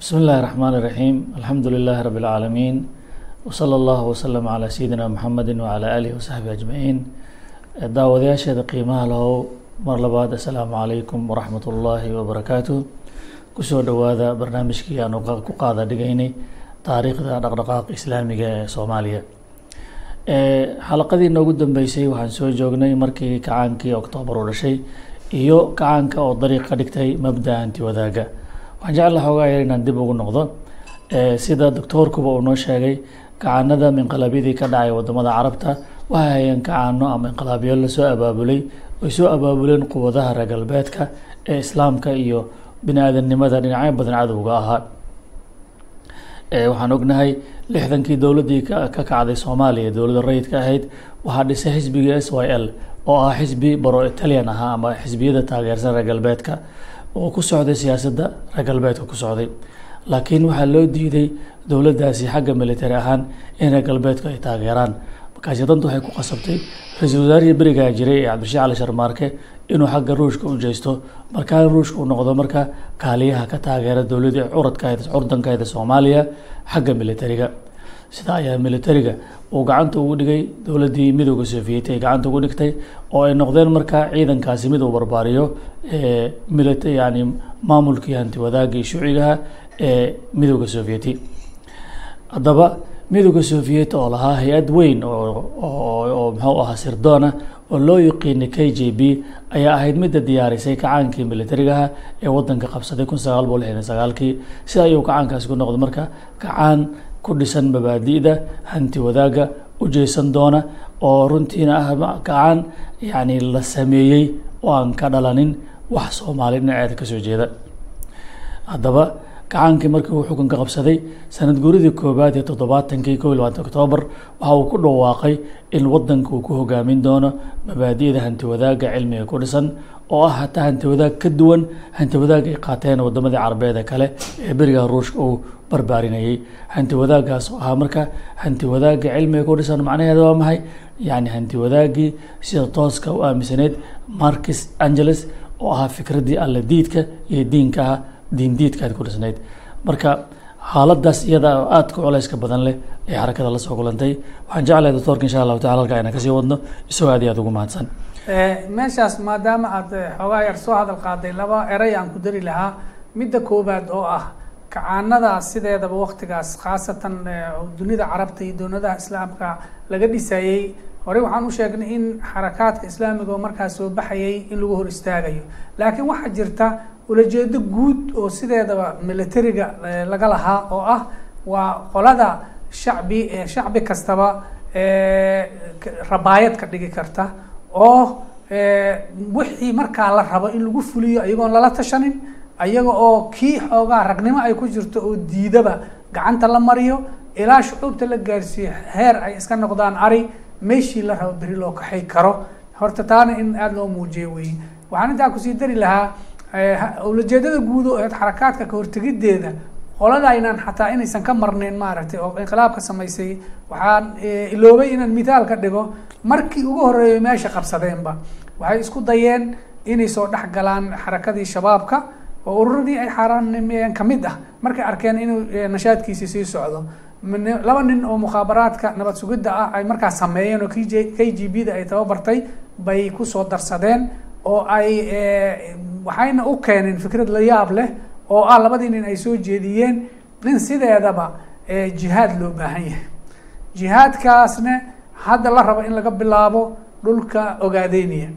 بسم الله الرحمن الرحيم الحمد لله رب العالمين وصلى الله وسلم على سيدنا محمد وعلى آله وصحبه أجمعين daawadayaasheeda qiimaha lahow mar labaad assalaamu calaykum waraxmat ullaahi wabarakaatu kusoo dhowaada barnaamijkii aanu ku qaada dhigaynay taariikhda dhaqdhaqaaq islaamiga ee soomaaliya xalaqadii noogu dambeysay waxaan soo joognay markii kacaankii oktoobar u dhashay iyo kacaanka oo dariiq ka dhigtay mabda anti wadaaga waxaan jecla xoogaa yar inaan dib ugu noqdo sida doctoorkuba uu noo sheegay kacaanada inqilaabyadii ka dhacay waddamada carabta waxay hayeen kacaano ama inqilaabyo la soo abaabulay ay soo abaabuleen quwadaha reer galbeedka ee islaamka iyo bini aadamnimada dhinacyo badan cadowga ahaa waxaan ognahay lixdankii dowladdii ka kacday soomaaliya dowladda rayidka ahayd waxaa dhisay xisbigii s y l oo ah xisbi baro italian ahaa ama xisbiyada taageersan reer galbeedka oo ku socday siyaasadda reer galbeedka ku socday. Laakiin waxaa loo diiday dowladdaasi xagga military ahaan in reer galbeedku ay taageeraan. Markaasi danta waxay ku qasabtay ra'iisul wasaarihii berigaa jiray ee cabdirashiid cali sharmaarke inuu xagga ruushka u jeesto markaa ruushka uu noqdo marka kaaliyaha ka taageera dowladii curadka curdankaeda soomaaliya xagga militariga sidaa ayaa militariga uu gacanta ugu dhigay dowladdii midooda sovieti ay gacanta ugu dhigtay oo ay noqdeen markaa ciidankaasi mid uu barbaariyo milit yani maamulkii hanti wadaagii shuucigaha ee midooda sovieti haddaba midooda soviet oo lahaa hay'ad weyn oo muxuu ahaa sirdoona oo loo yiqiinay k j b ayaa ahayd midda diyaarisay kacaankii militarigaha ee wadanka qabsaday kun sagaal boqol lixdan sagaalkii sida ayuu kacaankaasi ku noqday marka kacaan ku dhisan mabaadi'da hanti wadaaga u jeesan doona oo runtiina ah kacaan yacni la sameeyey oo aan ka dhalanin wax soomaali dhinaceeda ka soo jeeda. Haddaba kacaankii markii uu xukunka qabsaday sanad guuridii koobaad iyo toddobaatankii kow iyo labaatan oktoobar waxa uu ku dhawaaqay in wadanka uu ku hogaamin doono mabaadi'da hanti wadaagga cilmiga ku dhisan oo ah hataa hanti wadaag ka duwan hanti wadaag ay qaateen wadamadii carabeeda kale ee beriga ruushka uu barbaarinayey hanti wadaaggaas oo ahaa marka hanti wadaagga cilmiga ku dhisan macnaheeda waa maxay? Yacni hanti wadaaggii sida tooska u aaminsaneyd marcus angeles oo ahaa fikraddii alla diidka iyo diinka ah diindiidkaad ku dhisnayd. Marka xaaladaas iyada aadka culeyska badan leh ee xarakada la soo kulantay waxaan jeclahay doctoorka insha allahu tacala halkaa inaan ka sii wadno. Isagoo aad iyo aad ugu mahadsan meeshaas maadaama aad xoogaa yar soo hadal qaaday laba eray aan ku dari lahaa midda koobaad oo ah kacaanadaas sideedaba waktigaas khaasatan dunida carabta iyo dowladaha islaamka laga dhisayey. Horey waxaan u sheegnay in xarakaadka islaamiga oo markaas soo baxayay in lagu hor istaagayo. Laakiin waxaa jirta ulajeedo guud oo sideedaba militariga laga lahaa oo ah waa qolada shacbi shacbi kastaba rabaayad ka dhigi karta oo wixii markaa la rabo in lagu fuliyo iyagoon lala tashanin iyaga oo kii xoogaa ragnimo ay ku jirto oo diidaba gacanta la mariyo ilaa shucuubta la gaarsiiyo heer ay iska noqdaan ari meeshii la rabo beri loo kaxay karo. Horta taana in aada loo muujiyo wey waxaan intaa ku sii dari lahaa ulajeedada guud oo eed xarakaadka ka qoladaynan xataa inaysan ka marneyn maaragtay oo inqilaabka samaysay waxaan iloobay inaan mithaal ka dhigo. Markii ugu horeeyay meesha qabsadeenba waxay isku dayeen inay soo dhex galaan xarakadii shabaabka oo ururadii ay xaaraanimeen ka mid ah. Markay arkeen inuu nashaadkiisii sii socdo. Laba nin oo mukhaabaraadka nabad sugidda ah ay markaas sameeyeen oo k j k g b da ay tababartay bay ku soo darsadeen oo ay waxayna u keeneen fikrad la yaab leh oo ah labadii nin ay soo jeediyeen nin sideedaba jihaad loo baahan yahay. Jihaadkaasna hadda la rabo in laga bilaabo dhulka ogaadeyniya.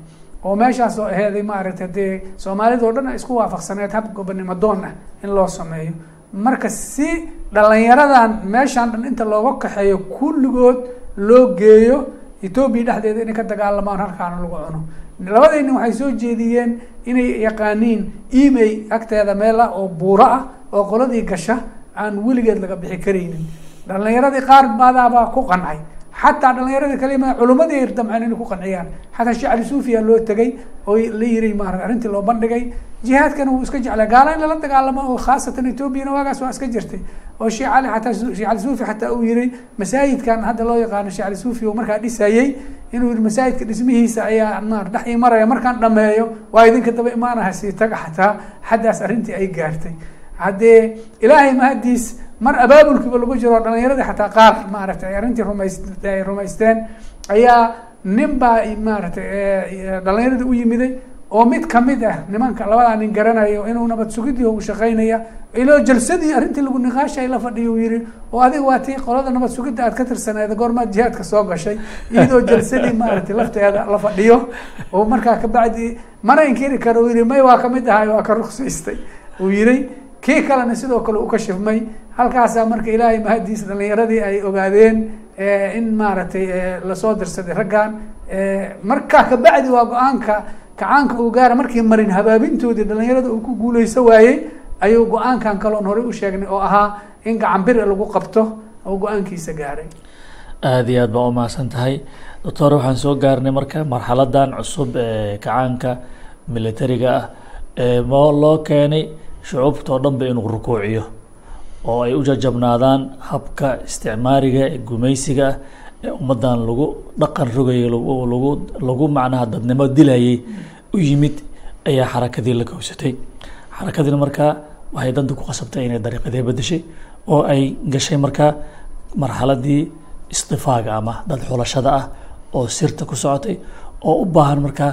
Oo meeshaas oo aheeday maaragtay dee soomaalida o dhan ay isku waafaqsaneed hab gobonimo doon ah in loo sameeyo. Marka si dhalinyaradan meeshaan dhan inta looga kaxeeyo kulligood loo geeyo etoobiya dhexdeeda inay ka dagaalamaan halkaana lagu cuno. Labadii nin waxay soo jeediyeen inay yaqaaniin email agteeda meel ah oo buuro ah oo qoladii gasha aan weligeed laga bixi karaynin. Dhalinyaradii qaar baadaabaa ku qancay xataa dhalinyaradii kalima culimadii ay damceen inay ku qanciyaan xataa sheekh cali suufiya loo tegay oo la yiri maarata arrintii loo bandhigay jihaadkana wuu iska jeclay gaala in lala dagaalamo oo khaasatan etoobiyana waagaas waa iska jirtay oo sheekh cali xataa sheekh cali suufi xataa uu yihi masaajidkan hadda loo yaqaano sheekh cali suufi oo markaa dhisayey inuu yihi masaajidka dhismihiisa ayaa maar dhex ii maraya markaan dhameeyo waa idinka daba imaanaha sii taga xataa xaddaas arrintii ay gaartay haddee ilaahay mahadiis mar abaabulkiiba lagu jiro dhalinyaradii xataa qaar maaragtay ay arrintii rumays ay rumaysteen ayaa nin baa maaragtay dhalinyaradii u yimiday oo mid ka mid ah nimanka labadaa nin garanayo inuu nabad sugidii u shaqaynaya ilo jalsadii arrintii lagu niqaashay la fadhiyo uu yihi oo adiga waa tii qolada nabad sugidda aad ka tirsaneed goormaad jihaadka soo gashay. Iyadoo jalsadii maaragtay lafteeda la fadhiyo oo markaa kabacdi mana inkiri karo uu yihi may waa ka mid ahay waa ka ruksaystay uu yihi kii kalena sidoo kale u ka shifmay. Halkaasaa marka ilaahay mahadiis dhalinyaradii ay ogaadeen in maaragtay la soo dirsaday raggan. Markaa kabacdi waa go'aanka kacaanka uu gaara markii marin habaabintoodii dhalinyarada uu ku guuleyso waayey ayuu go'aankan kaloon horey u sheegnay oo ahaa in gacan biri lagu qabto oo go'aankiisa gaaray. Aada iyo aad baa umahadsan tahay. Doctor waxaan soo gaarnay marka marxaladan cusub ee kacaanka militariga ah. Ee mo loo keenay shucuubtao dhan ba inuu rukuuciyo oo ay u jajabnaadaan habka isticmaariga ee gumaysiga ee ummaddan lagu dhaqan rogayay lagu lagu macnaha dadnimo dilayay u yimid ayaa xarakadii la gowsatay xarakadiina markaa waxay danta ku qasabtay inay dariiqadee bedeshay oo ay gashay markaa marxaladii istifaaga ama dad xulashada ah oo sirta ku socotay oo u baahan markaa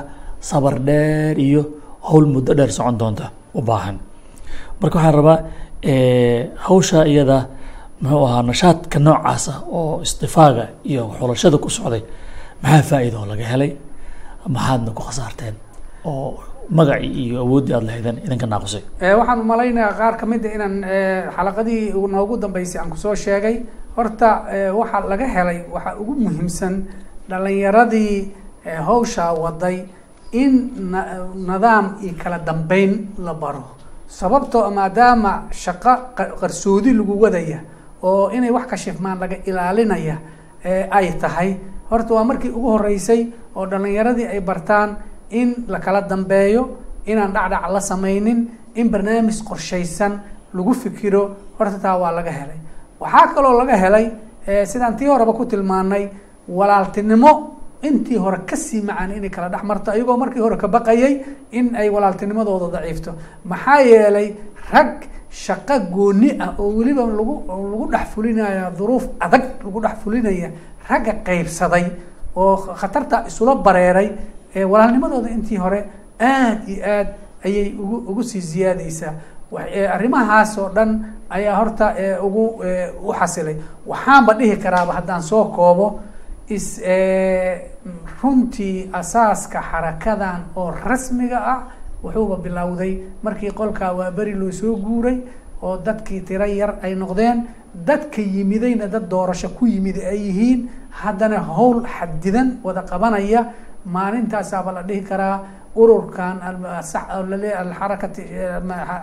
sabar dheer iyo howl muddo dheer socon doonta u baahan marka waxaan rabaa hawsha iyada muxuu ahaa nashaadka noocaasa oo istifaaga iyo xulashada ku socday maxaa faa'iida oo laga helay? Maxaadna ku khasaarteen? Oo magacii iyo awooddii aada lahaydeen idinka naaqusay. Waxaan umalaynayaa qaar ka mid a inaan xalaqadii noogu dambeysay aan ku soo sheegay. Horta waxaa laga helay waxaa ugu muhiimsan dhalinyaradii hawshaa waday in nidaam iyo kala dambeyn la baro sababtoo maadaama shaqo qarsoodi lagu wadaya oo inay wax kashifmaan laga ilaalinaya ay tahay. Horta waa markii ugu horeysay oo dhalinyaradii ay bartaan in la kala dambeeyo inaan dhacdhac la sameynin in barnaamij qorshaysan lagu fikiro. Horta taa waa laga helay. Waxaa kaloo laga helay sidaan tii horeba ku tilmaanay walaaltinimo intii hore ka sii macaan inay kala dhex marto ayagoo markii hore ka baqayay in ay walaaltinimadooda daciifto. Maxaa yeelay rag shaqo gooni ah oo weliba lagu lagu dhex fulinaya duruuf adag lagu dhex fulinaya ragga qeybsaday oo khatarta isula bareeray walaalnimadooda intii hore aad iyo aad ayay ugu ugu sii ziyaadeysaa arrimahaas oo dhan ayaa horta ugu u xasilay. Waxaanba dhihi karaaba haddaan soo koobo is runtii asaaska xarakadan oo rasmiga ah wuxuuba bilowday. Markii qolkaa waa beri loo soo guuray oo dadkii tiro yar ay noqdeen dadka yimidayna dad doorasho ku yimid ay yihiin. Haddana howl xadidan wada qabanaya. Maalintaasaaba la dhihi karaa ururkan alxarakati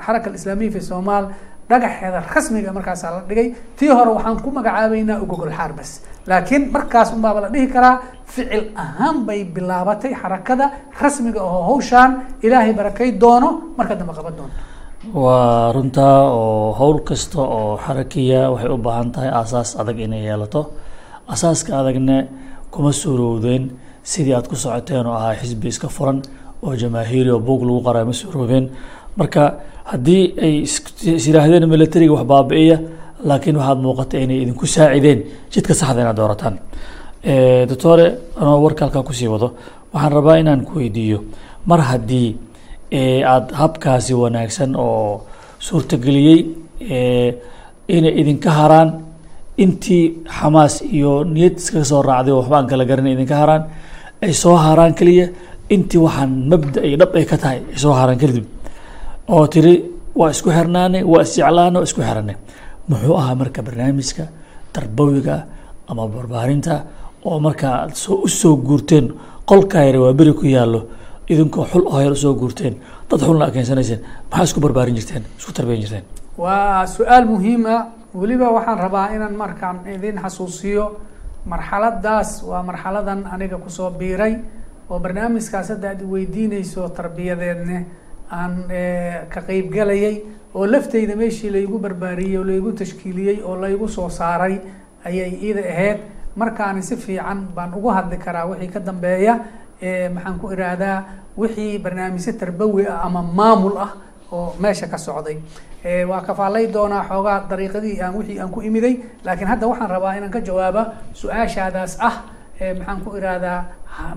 xaraka alislaamiya fi somaal dhagaxeeda rasmiga markaasaa la dhigay. Tii hore waxaan ku magacaabeynaa ugogol xaar bas laakiin markaas unbaaba la dhihi karaa ficil ahaan bay bilaabatay xarakada rasmiga oo hawshaan ilaahay barakay doono marka dambe qaban doonto waa runtaa oo howl kasta oo xarakiya waxay u baahan tahay aasaas adag inay yeelato asaaska adagna kuma suurowdeen sidii aad ku socoteen oo ahaa xisbi iska furan oo jamaahiiri oo buog lagu qaraa ma suuroobeen marka haddii ay is yihaahdeen militariga wax baabi'iya laakiin waxaad muuqata inay idinku saacideen jidka saxda inaad doorataan. Doctore anoo warka halkaa ku sii wado waxaan rabaa inaan ku weydiiyo. Mar haddii aada habkaasi wanaagsan oo suurtageliyey inay idinka haraan intii xamaas iyo niyad iskaga soo raacday oo waxba aan kala garanay idinka haraan ay soo haraan keliya intii waxaan mabda iyo dhab ay ka tahay ay soo haraan kadib. Oo tiri waa isku xirnaanay waa isjeclaana waa isku xiranay muxuu ahaa marka barnaamijka tarbawiga ama barbaarinta oo markaa aad soo u soo guurteen qolkaa yare waa beri ku yaallo idinkoo xul yar u soo guurteen dad xulna a keensanayseen maxaa isku barbaarin jirteen isku tarbiyan jirteen? Waa su'aal muhiima weliba waxaan rabaa inaan markaan idin xasuusiyo marxaladaas. Waa marxaladan aniga ku soo biiray oo barnaamijkaas hadda aad weydiineyso tarbiyadeedne aan ka qeybgalayay oo lafteyda meeshii laygu barbaariyey oo laygu tashkiiliyey oo laygu soo saaray ayay iida ahayd markaani si fiican baan ugu hadli karaa wixii ka dambeeya maxaan ku ihahdaa wixii barnaamijyo tarbawi ah ama maamul ah oo meesha ka socday. Waa kafaalay doonaa xoogaa dariiqadii aan wixii aan ku imiday laakiin hadda waxaan rabaa inaan ka jawaaba su'aashaadaas ah maxaan ku irahdaa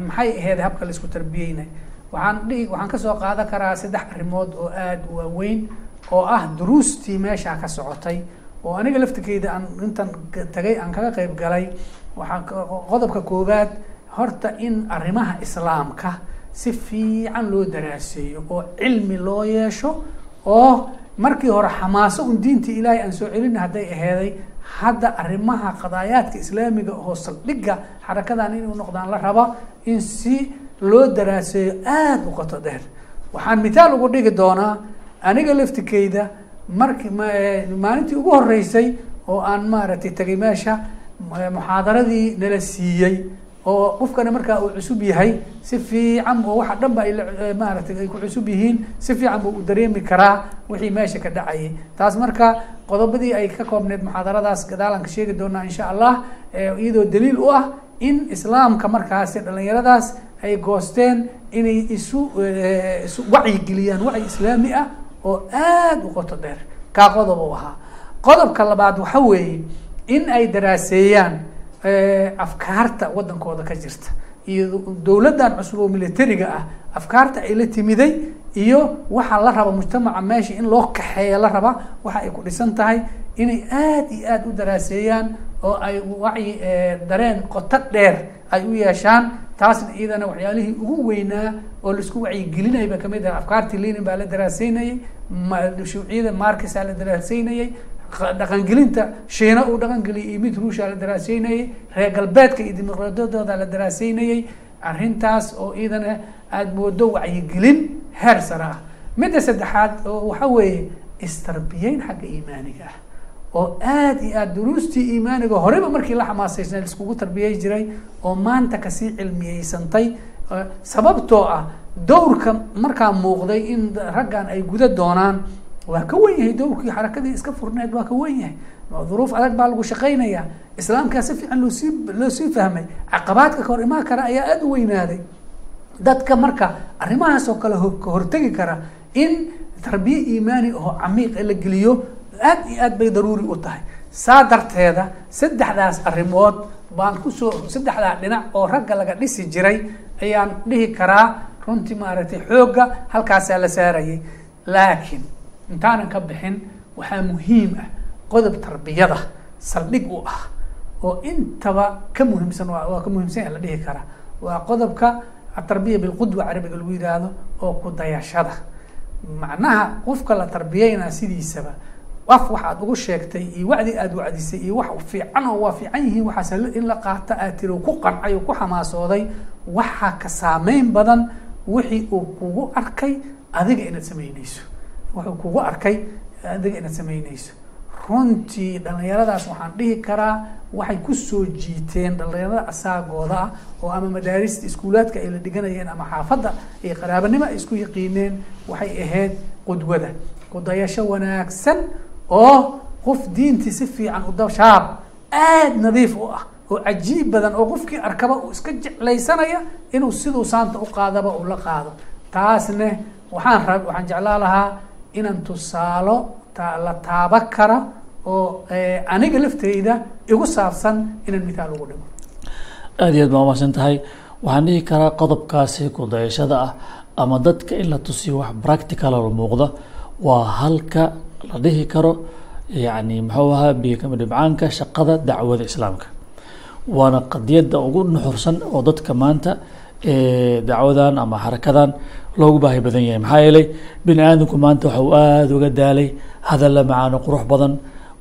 maxay ahayd habka la isku tarbiyeynay. Waxaan dhihi waxaan ka soo qaadan karaa saddex arrimood oo aada u waaweyn oo ah duruustii meeshaa ka socotay oo aniga laftikeyda aan intan tagay aan kaga qeyb galay waxaa qodobka koowaad horta in arrimaha islaamka si fiican loo daraaseeyo oo cilmi loo yeesho oo markii hore xamaaso un diintii ilaahay aan soo celin hadday aheeday hadda arrimaha qadaayaadka islaamiga oo saldhigga xarakadan inuu noqdaan la raba in si loo daraaseeyo aada u qoto dheer. Waxaan mithaal ugu dhigi doonaa aniga laftikeyda marki maalintii ugu horeysay oo aan maaragtay tegay meesha muxaadaradii nala siiyey oo qofkana markaa uu cusub yahay si fiican oo waxa dhan ba ay maaratay ay ku cusub yihiin si fiican buu u dareemi karaa wixii meesha ka dhacayay. Taas marka qodobadii ay ka koobneed muxaadaradaas gadaalan ka sheegi doonaa insha allah iyadoo daliil u ah in islaamka markaasi dhalinyaradaas ay goosteen inay isu isu wacyigeliyaan wacyi islaami ah oo aada u qoto dheer. Kaa qodob u ahaa. Qodobka labaad waxa weeye in ay daraaseeyaan afkaarta waddankooda ka jirta. Iyo dowladdan cusub oo militariga ah afkaarta ay la timiday iyo waxaa la raba mujtamaca meesha in loo kaxeeya la raba waxa ay ku dhisan tahay inay aada iyo aada u daraaseeyaan oo ay wacyi dareen qoto dheer ay u yeeshaan taasna iyadana waxyaalihii ugu weynaa oo la isku wacyigelinaya ba ka mid ah. Afkaartii lenin baa la daraaseynayay shuuciyada markisaa la daraaseynayay dhaqangelinta shiina uu dhaqangeliyay iyo mid ruusha la daraaseynayay reer galbeedka iyo dimuqraadiyadooda la daraaseynayay arrintaas oo iyadana aada moodo wacyigelin heer sare ah. Midda saddexaad oo waxa weeye istarbiyeyn xagga iimaaniga ah oo aada iyo aada duruustii iimaaniga horeyba markii la xamaasaysna laiskugu tarbiyey jiray oo maanta ka sii cilmiyeysantay sababtoo ah dowrka markaa muuqday in raggan ay guda doonaan waa ka wen yahay dowrkii xarakadii iska furneed waa ka wen yahay. Duruuf adag baa lagu shaqaynaya. Islaamkaa si fiican loosii loo sii fahmay caqabaadka kahor imaan kara ayaa aada u weynaaday. Dadka marka arrimahaas oo kale ka hortegi kara in tarbiye iimaani oo camiiq la geliyo aad iyo aad bay daruuri u tahay. Saa darteeda saddexdaas arrimood baan ku soo saddexdaa dhinac oo ragga laga dhisi jiray ayaan dhihi karaa runtii maaragtay xoogga halkaasaa la saarayay. Laakiin intaanan ka bixin waxaa muhiim ah qodob tarbiyada saldhig u ah oo intaba ka muhiimsan waa ka muhiimsan la dhihi karaa. Waa qodobka atarbiya bilqudwa carabiga lagu yidhaahdo oo ku dayashada. Macnaha qofka la tarbiyeynaa sidiisaba af waxaad ugu sheegtay iyo wacdi aada wacdisay iyo wax fiican oo waa fiican yihiin waxaas in la qaato aad tiri ku qancay oo ku xamaasooday waxaa ka saameyn badan wixii uu kugu arkay adiga inaad samaynayso. Wuxuu kugu arkay adiga inaad samaynayso. Runtii dhalinyaradaas waxaan dhihi karaa waxay ku soo jiiteen dhalinyarada asaagooda ah oo ama madaarista iskuulaadka ay la dhiganayeen ama xaafadda iyo qaraabanimo ay isku yaqiineen waxay ahayd qudwada. Kudayasho wanaagsan oo qof diintii si fiican u dashaab aada nadiif u ah oo cajiib badan oo qofkii arkaba uu iska jeclaysanaya inuu siduu saanta u qaadaba uu la qaado. Taasne waxaan rab waxaan jeclaa lahaa inaan tusaalo ta la taaba kara oo aniga lafteyda igu saabsan inaan mithaal ugu dhigo. Aada iyo aad baa umahadsan tahay. Waxaan dhihi karaa qodobkaasi kudayashada ah ama dadka in la tusiyo wax practical oo muuqda waa halka la dhihi karo yacni muxuu ahaa biyokama dhibcaanka shaqada dacwada islaamka. Waana qadiyadda ugu nuxursan oo dadka maanta dacwadan ama xarakadan loogu baahi badan yahay. Maxaa yeelay bini aadamku maanta waxa uu aada uga daalay hadalla macaano qurux badan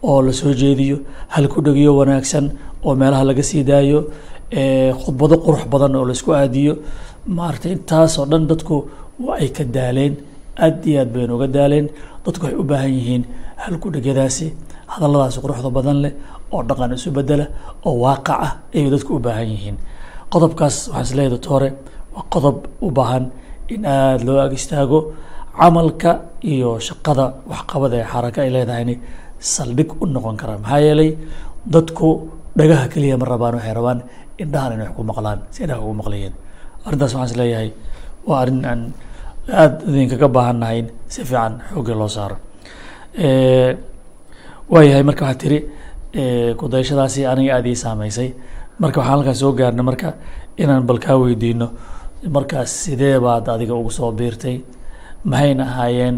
oo la soo jeediyo hal ku dhegiyo wanaagsan oo meelaha laga sii daayo khudbado qurux badan oo la isku aadiyo. Maaragtay intaas oo dhan dadku ay ka daaleen aad iyo aad baynu uga daaleen dadku waxay u baahan yihiin hal ku dhegyadaasi hadalladaasi quruxda badan leh oo dhaqan isu bedela oo waaqac ah ayay dadku u baahan yihiin. Qodobkaas waxaan is leeyahay doctore waa qodob u baahan in aada loo ag istaago camalka iyo shaqada waxqabada ee xaraka ay leedahayna saldhig u noqon karaa maxaa yeelay dadku dhagaha keliya ma rabaan waxay rabaan indhahan inay wax ku maqlaan si indhaha ugu maqlayeen. Arrintaas waxaan is leeyahay waa arrin aan aada idinkaga baahan nahay in si fiican xoogga loo saaro. Waayahay marka waxaa tiri kudayashadaasi aniga aada ii saameysay marka waxaan halkaas soo gaarnay marka inaan bal kaa weydiino markaas sidee baad adiga ugu soo biirtay? Maxayna ahaayeen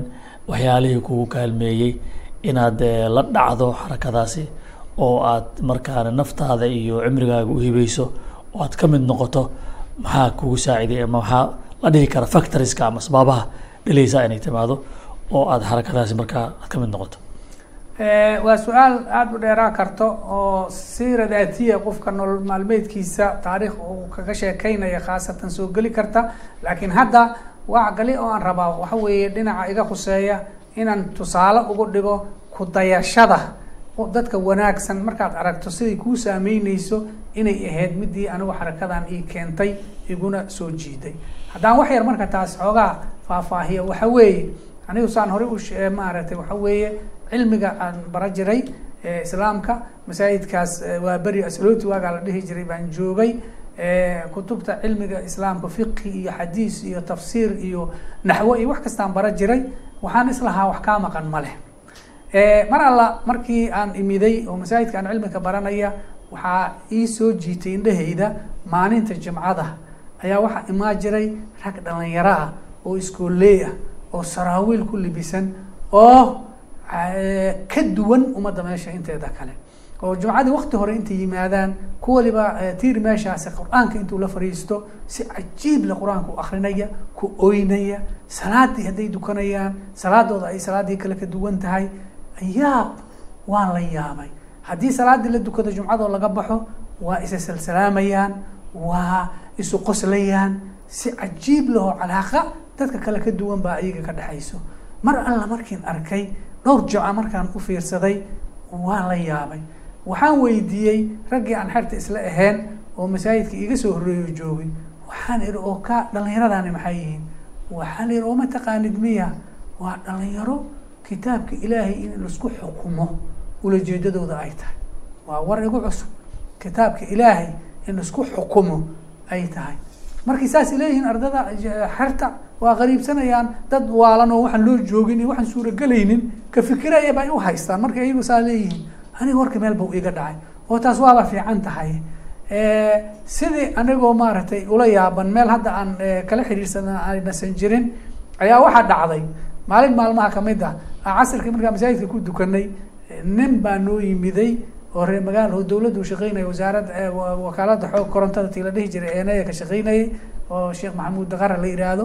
waxyaalihii kugu kaalmeeyey inaad la dhacdo xarakadaasi oo aad markaana naftaada iyo cimrigaaga u hibeyso oo aad ka mid noqoto? Maxaa kugu saaciday ama maxaa la dhihi kara factoriska ama asbaabaha dhaleysaa inay timaado oo aada xarakadaasi markaa aad ka mid noqoto. Waa su'aal aada u dheeraa karto oo siira daatiya qofka nolol maalmeedkiisa taariikh uu kaga sheekeynaya khaasatan soo geli karta. Laakiin hadda wax gali oo aan rabaa waxa weeye dhinaca iga khuseeya inaan tusaale ugu dhigo ku dayashada dadka wanaagsan markaad aragto siday kuu saameyneyso inay ahayd midii anigu xarakadan ii keentay iguna soo jiiday haddaan wax yar marka taas xoogaa faahfaahiya waxa weeye anigu saan horey u maaragtay waxa weeye cilmiga aan bara jiray islaamka masaajidkaas waa beri aslooti waagaa la dhihi jiray baan joogay kutubta cilmiga islaamka fiqhi iyo xadiis iyo tafsiir iyo naxwo iyo wax kastaan bara jiray waxaan islahaa wax kaa maqan ma leh. Mar alla markii aan imiday oo masaajidka aan cilmiga baranaya waxaa ii soo jiitay indhahayda maalinta jimcada ayaa waxaa imaa jiray rag dhalinyaro ah oo iskooley ah oo saraawiil ku libisan oo ka duwan ummadda meesha inteeda kale. Oo jumcadii wakti hore intay yimaadaan kuwaliba tiir meeshaasi qur'aanka intuu la fariisto si cajiib le qur'aanka u akrinaya ku oynaya salaadii hadday dukanayaan salaadooda ay salaadii kale ka duwan tahay yaab waan la yaabay. Haddii salaadii la dukado jumcadoo laga baxo waa isa salsalaamayaan waa isu qoslayaan si cajiib lahoo calaaqa dadka kale ka duwan baa iyaga ka dhexayso mar alla markiin arkay dhowr jumca markaan u fiirsaday waan la yaabay. Waxaan weydiiyey raggii aan xerta isla ahayn oo masaajidka iiga soo horreeyo joogay waxaan idhi oo ka dhallinyaradani maxay yihiin waxaa la yidhi oo ma taqaanid miya? Waa dhalinyaro kitaabka ilaahay in la isku xukumo ulajeedadooda ay tahay. Waa war igu cusub. Kitaabka ilaahay in la isku xukumo ay tahay. Markay saas leeyihiin ardada xerta waa qariibsanayaan dad waalan oo waxaan loo joogin iyo waxaan suuragelaynin ka fikiraya bay u haystaan. Markay iyagu saa leeyihiin aniga warka meel bau iga dhacay. Oo taas waaba fiican tahay. Sidii anigoo maaragtay ula yaaban meel hadda aan kala xiriirsana aynasan jirin ayaa waxaa dhacday. Maalin maalmaha ka mid ah casirkii markaa masaajidka ku dukanay nin baa noo yimiday oo reer magaal oo dawladdu shaqeynaya wasaaradda wakaalada xoog korontada tii la dhihi jiray eenaya ka shaqeynayay oo sheekh maxamuud daqara la yidhaahdo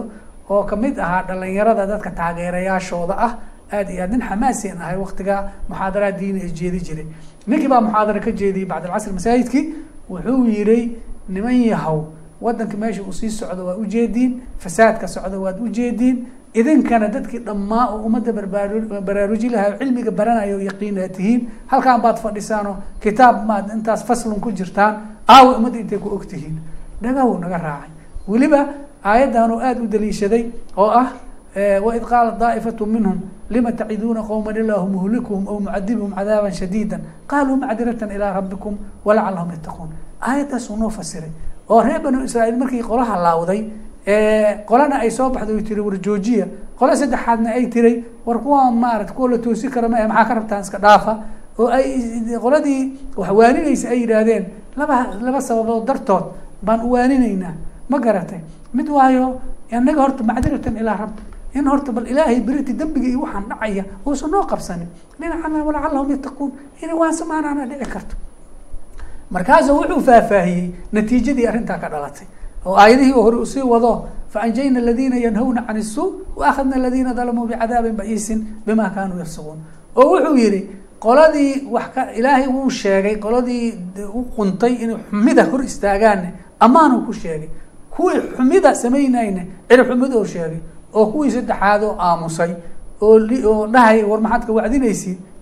oo ka mid ahaa dhalinyarada dadka taageerayaashooda ah aad iyo aad nin xamaasian ahay waktigaa muxaadaraad diini is jeedi jiray. Ninkii baa muxaadara ka jeediyey bacdalcasr masaajidkii wuxuu yihi niman yahow wadanka meesha uu sii socdo waad ujeediin fasaadka socdo waad ujeediin idinkana dadkii dhammaa oo ummadda barbaar baraaruji laha cilmiga baranayo o yaqiina tihiin halkaan baad fadhisaanoo kitaab maad intaas faslun ku jirtaan aawa ummadda intay ku og tihiin dhagahu naga raacay. Weliba aayaddan oo aada u daliishaday oo ah waid qaalat daa'ifatu minhum lima taciduuna qowman ilaahu muhlikuhum aw mucadibhum cadaaban shadiida qaaluu macdiratan ilaa rabbikum walacalahum yattaquun. Aayaddaasuu noo fasiray. Oo reer banu israa'iil markii qolaha laawday qolana ay soo baxday o tiri war joojiya qole saddexaadna ay tiray war kuwa maarata kuwa la toosi kara ma maxaa ka rabtaan iska dhaafa? Oo ay qoladii wax waaninaysa ay yidhaahdeen laba laba sababood dartood baan u waaninaynaa. Ma garatay? Mid waayo inaga horta macdiratan ilaa rabbi in horta bal ilaahay beriti dembiga iyo waxaan dhacaya uusan noo qabsanin. Dhinacana walacalahum yattaquun. In waan samaanaana dhici karto. Markaasuu wuxuu faahfaahiyey natiijadii arrintaa ka dhalatay oo aayadihii hore u sii wado faanjayna aladiina yanhawna can isuu waakhadna aladiina dalamuu bicadaabin ba'iisin bima kaanuu yafsiquun oo wuxuu yihi qoladii wax ka ilaahay wuu sheegay qoladii u quntay inay xumida hor istaagaanne ammaanuu ku sheegay. Kuwii xumida samaynayne ciri xumidoo sheegay oo kuwii saddexaad oo aamusay oo oo dhahay war maxaad ka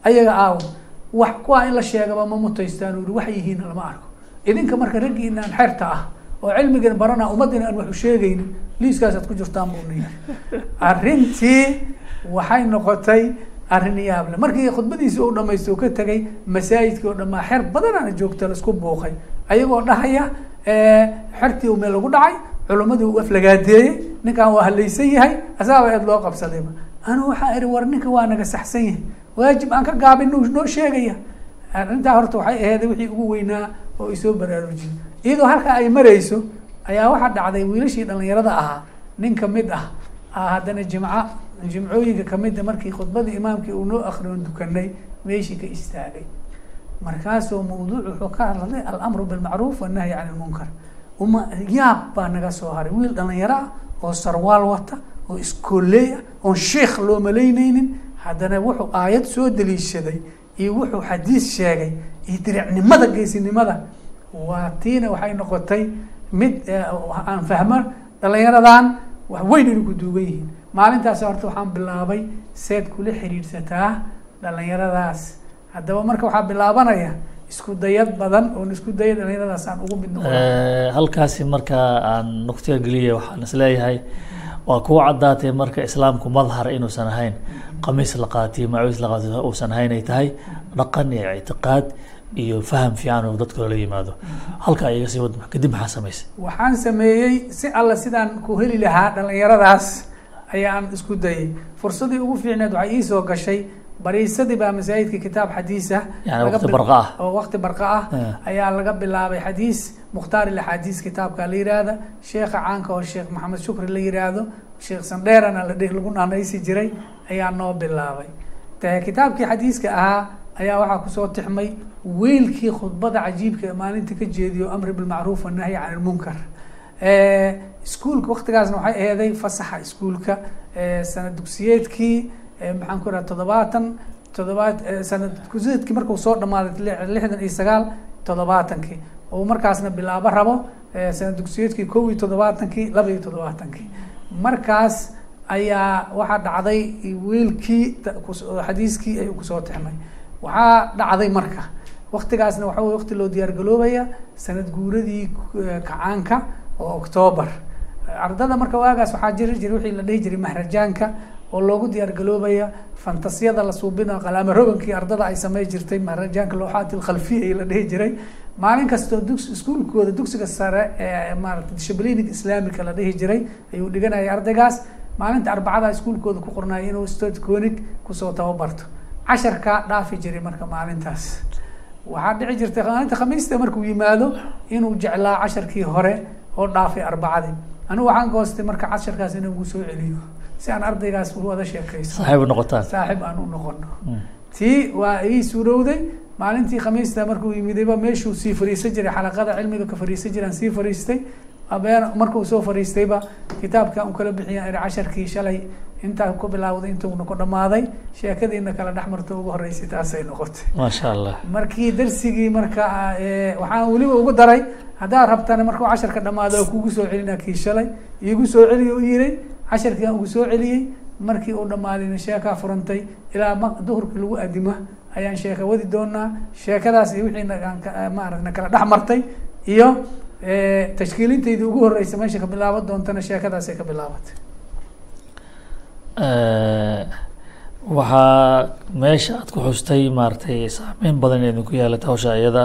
ayaga aawo. Wax kuwaa in la sheegaba ma mutaystaan uri wax yihiin lama arko. Idinka marka raggiinaan xerta ah oo cilmigan barana ummaddina aan u sheegaynin liiskaasaad ku jirtaan buu niyi arrintii waxay noqotay arrin yaable. Markii khudbadiisi u dhamaysto o ka tegay masaajidkii oo dhamaa xer badanaana joogta la isku buuqay ayagoo dhahaya xertii u meel lagu dhacay culimadii uu aflagaadeeyey ninkan waa halaysan yahay asaaba eed loo qabsadayba anu waxaa ihi war ninka waa naga saxsan yahay. Waajib aan ka gaabin noo sheegaya. Arrintaa horta waxay aheeday wixii ugu weynaa oo isoo baraarujiyey iyadoo halkaa ay marayso ayaa waxaa dhacday wiilashii dhalinyarada ahaa nin ka mid ah haddana jimca jimcooyinka kamida markii khudbadii imaamkii uu noo akriyon dukanay meeshii ka istaagay. Markaasoo mawduuc wuxuu ka hadlay alamru bilmacruuf wannahyi can ilmunkar uma yaab baa naga soo haray. Wiil dhalinyaro ah oo sarwaal wata oo iskooley ah oon sheikh loo malaynaynin haddana wuxuu aayad soo daliishaday iyo wuxuu xadiis sheegay iyo diricnimada geesinimada waa tiina waxay noqotay mid aan fahmo dhalinyaradan wax weyn inay ku duugan yihiin. Maalintaas horta waxaan bilaabay seed kula xiriirsataa dhalinyaradaas. Haddaba marka waxaa bilaabanaya isku dayad badan oon isku daya dhalinyaradaas aan ugu mid noqo halkaasi marka aan nuktiga geliya waxaan is leeyahay waa kuwa caddaatay marka islaamku madhar inuusan ahayn. Qamiis la qaatiyo macuus la qaatiyo uusan ahayn ay tahay. Dhaqan iyo ictiqaad iyo faham fiican oo dadka loola yimaado. Halkaa iga sii wad kadib maxaa samaysay waxaan sameeyey si alla sidaan ku heli lahaa dhalinyaradaas ayaan isku dayay fursadii ugu fiicneed waxay iisoo gashay bariisadii baa masaajidka kitaab xadiis ah. Ah. oo waqti barqa ah Eh. ayaa laga bilaabay xadiis. Mukhtaar ilaxaadiis kitaabka la yiraahda sheekha caanka oo sheekh maxamed shukri la yiraahdo. Sheekh sandheerana lagu naanaysi jiray ayaa noo bilaabay. Kitaabkii xadiiska ahaa ayaa waxaa ku soo tixmay wiilkii khudbada cajiibka ee maalinta ka jeediyo amri bilmacruuf wanahyi can ilmunkar iskuulka waktigaasna waxay aheeday fasaxa iskuulka sanad dugsiyeedkii maxaan ku idhaha toddobaatan toddobaad sanad dugsiyeedkii markuu soo dhamaaday li- lixdan iyo sagaal toddobaatankii. Oo markaasna bilaabo rabo sanad dugsiyeedkii kow iyo toddobaatankii laba iyo toddobaatankii. Markaas ayaa waxaa dhacday oo xadiiskii ayuu ku soo tixmay waxaa dhacday marka. Waktigaasna waxa wey waqti loo diyaar garoobaya sanad guuradii eh, kacaanka oo octoobar ardada marka waagaas waxaa jiri jiray wixii la dhihi jiray mahrajaanka oo loogu diyaar galoobaya fantasiyada la suubina qalaamo rogankii ardada ay samey jirtay mahrajaanka looxaati lkhalfiya la dhihi jiray. Maalin kastoo dugs iskuulkooda dugsiga sare ee maarata dishiblinig islaamika la dhihi jiray ayuu dhiganayay ardaygaas. Maalinta arbacada iskuulkooda ku qornaya inuu stot conig ku soo tababarto casharkaa dhaafi jiray marka maalintaas. Waxaa dhici jirtay maalinta khamiista markuu yimaado inuu jeclaa casharkii hore oo dhaafay arbacadii anigu waxaan goostay marka casharkaas inuu gu soo celiyo. Si aan ardaygaas wada sheekayso saaxiib u noqotaan. Saaxiib aan u noqono tii waa ii suurowday maalintii khamiista markuu yimidayba meeshuu sii fariisan jiray xalaqada cilmiga ka fariisan jiraan sii fariistay abeen markuu soo fariistayba kitaabka un kala bixiyaan iri casharkii shalay intaa ku bilaawday intuuna ku dhamaaday sheekadiina kala dhex marto ugu horeysay taasay noqotay. Maasha allah. Markii darsigii marka waxaan weliba ugu daray haddaad rabtana markuu casharka dhamaado kugu soo celina kii shalay iigu soo celiy u yiray casharkii aan ugu soo celiyey markii uu dhamaadayna sheekaa furantay ilaa ma duhurkii lagu adimo ayaan sheeka wadi doonaa sheekadaas iyo wixii na- aan ka- maarata na kala dhex martay iyo tashkiilintaydii ugu horeysa meesha ka bilaaban doontana sheekadaasay ka bilaabatay. Waxaa meesha aad ku xustay maaragtay saameyn badan inay idinku yeelata hawsha iyada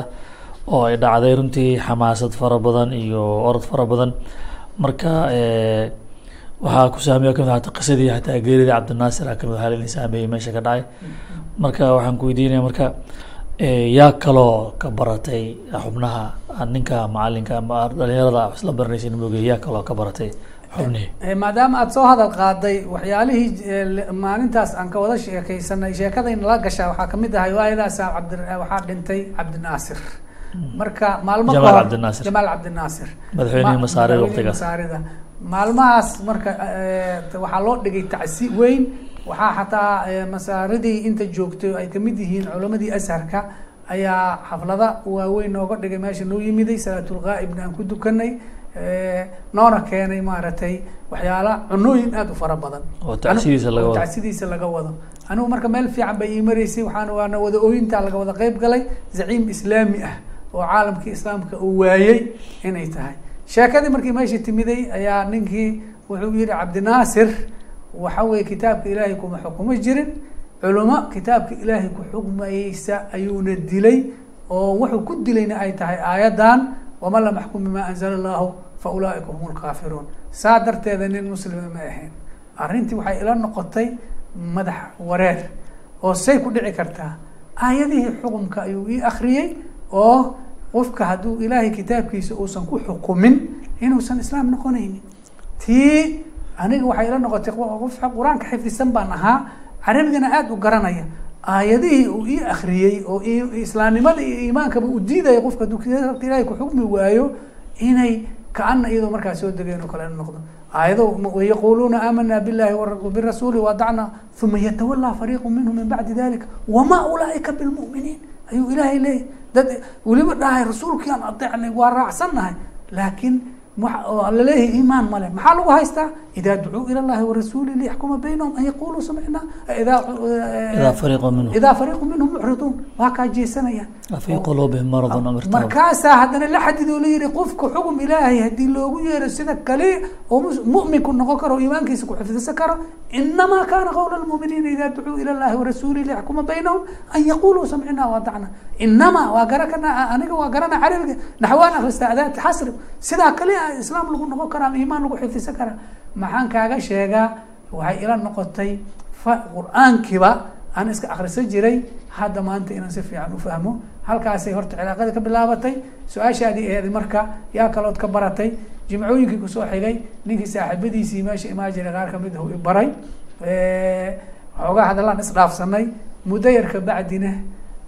oo ay dhacday runtii xamaasad fara badan iyo orod fara badan. Marka waxaa ku saameeya ka mid hata qisadii xataa geerida cabdinaasir a ka mid hal in saameeyey meesha ka dhacay. Marka waxaan ku weydiinaya marka yaa kaloo ka baratay xubnaha ah, ninka macalinka ama dhalinyarada isla baranaysa moogay yaa kaloo ka baratay xubnihii. Eh, maadaama aada soo hadal qaaday waxyaalihii eh, maalintaas aan ka wada sheekaysanay sheekadayna la gashaa waxaa ka mid ahay waayadaasa cabdi waxaa dhintay cabdinaasir marka maalmo Jamaal Cabdinaasir. jamaal cabdinaasir Madaxweynihii Ma- Masaarida waqtigaas. masaarida maalmahaas marka eh, waxaa loo dhigay tacsi weyn waxaa xataa eh, masaaridii inta joogtay ay ka mid yihiin culamadii asharka ayaa xaflada waaweyn nooga dhigay. Meesha noo yimiday salaatulghaa'ibna aan ku dukanay eh, noona keenay maaragtay waxyaala cunooyin aada u fara badan. Oo laga wado. tacsidiisa laga wado. Anigu marka meel fiican bay ii maraysay waxaan waana wada ooyintaa laga wada qeyb galay. Zaciim islaami ah oo caalamkii islaamka uu waayey inay tahay. Sheekadii markii meesha timiday ayaa ninkii wuxuu yihi cabdinaasir waxa weye kitaabka ilaahay kuma xukumo jirin. Culimo kitaabka ilaahay ku xukmayeysa ayuuna dilay oo wuxuu ku dilayna ay tahay aayaddan waman lam yaxkum bima anzala allahu fa ulaaika hum lkaafiruun saa darteeda nin muslima ma ahayn. Arrintii waxay ila noqotay madax wareer oo say ku dhici kartaa aayadihii xukumka ayuu ii akriyey oo qofka hadduu ilaahay kitaabkiisa uusan ku xukumin inuusan islaam noqonaynin. Tii aniga waxay ila noqotay qof qur'aanka xifdisan baan ahaa carabigana aada u garanaya. Aayadihii uu ii akriyey oo islaamnimada iyo iimaankaba u diidaya qofka hadduu kitaabka ilahay ku xukmi waayo inay kaana iyadoo markaa soo degeen oo kale noqdo. Aayado yaquuluuna aamana billahi birasuuli wadacna uma yatawalaa fariiqu minhum min bacdi dalika wamaa ulaaika bilmu'miniin? Ayuu ilaahay leeyahy dad weliba dhahay rasuulkii aan adeecnay waa raacsannahay. Laakiin la leeyahay iimaan male maxaa lagu haystaa? Ida ducuu ila llahi warasuuli liyaxkuma baynahum an yaquluu samicnaa idaa fariiqu minhum. idaa fariiqu minhum mucriduun. Waa kaa jeesanayaan fii quluubihim maradun am irtaab markaasaa haddana la xadidoo la yihi qofka xugum ilaahay haddii loogu yeero sida kale oo mu'minku noqon karo o iimaankiisa ku xifdisan karo inamaa kana qawla lmuminiina ida ducuu ila llahi warasuuli liyaxkuma baynahum an yaquluu samicnaa waadacna inamaa waa garakana aniga waa garana carabiga naxwaan akrista adaati xasri sidaa kale islaam lagu noqon karaa ama iimaan lagu xifdisan karaa. Maxaan kaaga sheegaa waxay ila noqotay qur'aankiiba aan iska akrisan jiray. Hadda maanta inaan si fiican ufahmo halkaasay horta cilaaqadii ka bilaabatay. Su'aashaadii aheed marka yaa kalood ka baratay. Jimcooyinkii ku soo xigay ninkii saaxiibadiisii meesha imaan jiray qaar ka mid ah i baray. Xoogaa hadallaan isdhaafsanay muddo yar kabacdina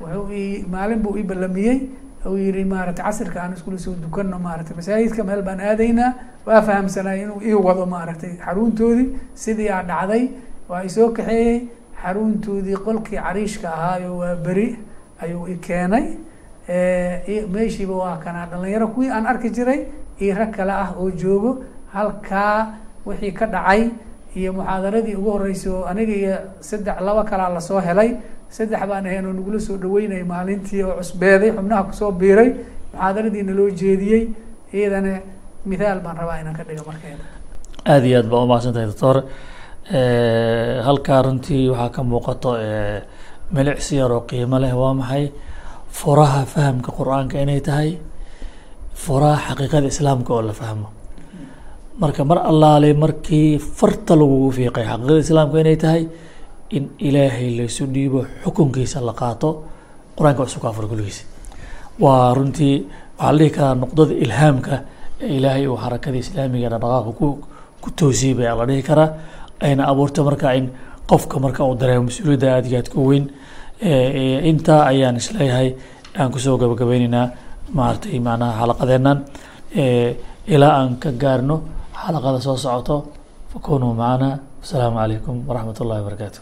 wuxuu i maalin buu i ballamiyey uu yihi maarata casirka aan iskula soo dukano maarata masaajidka meel baan aadaynaa waa fahamsanay inuu ii wado maaragtay xaruntoodii sidii aa dhacday waa isoo kaxeeyey xaruntoodii qolkii cariishka ahaayo waa beri ayuu i keenay. Meeshiiba waa kanaa dhalinyaro kuwii aan arki jiray iyo rag kale ah oo joogo halkaa wixii ka dhacay iyo muxaadaradii ugu horreysay oo aniga iyo saddex laba kalaa la soo helay saddex baan ahayn oo nagula soo dhaweynayay maalintii oo cusbeeday xubnaha ku soo biiray muxaadaradii naloo jeediyey iyadana mithaal baan rabaa inaan ka dhigo markeeda. Aada iyo aad baa umahadsan tahay doctor. Halkaa runtii waxaa ka muuqato milicsi yar oo qiimo leh waa maxay? Furaha fahamka qur'aanka inay tahay furaha xaqiiqada islaamka oo la fahmo. Marka mar allaale markii farta lagugu fiiqay xaqiiqada islaamka inay tahay in ilaahay laysu dhiibo xukunkiisa la qaato qur'aanka waa isu kaafur kulligiisa waa runtii waxaa la dhihi karaa nuqdada ilhaamka ee ilaahay uu xarakada islaamiga dhaqaaqa ku ku toosiyey baa la dhihi karaa. Ayna abuurta marka in qofka marka uu dareemo mas'uuliyadda aada iyo aad ku weyn intaa ayaan is leeyahay aan ku soo gabagabeyneynaa maaragtay macnaha xalaqadeennan ilaa aan ka gaarno xalaqada soo socoto fakunuu macana wasalaamu calaykum waraxmat ullahi wabarakaatu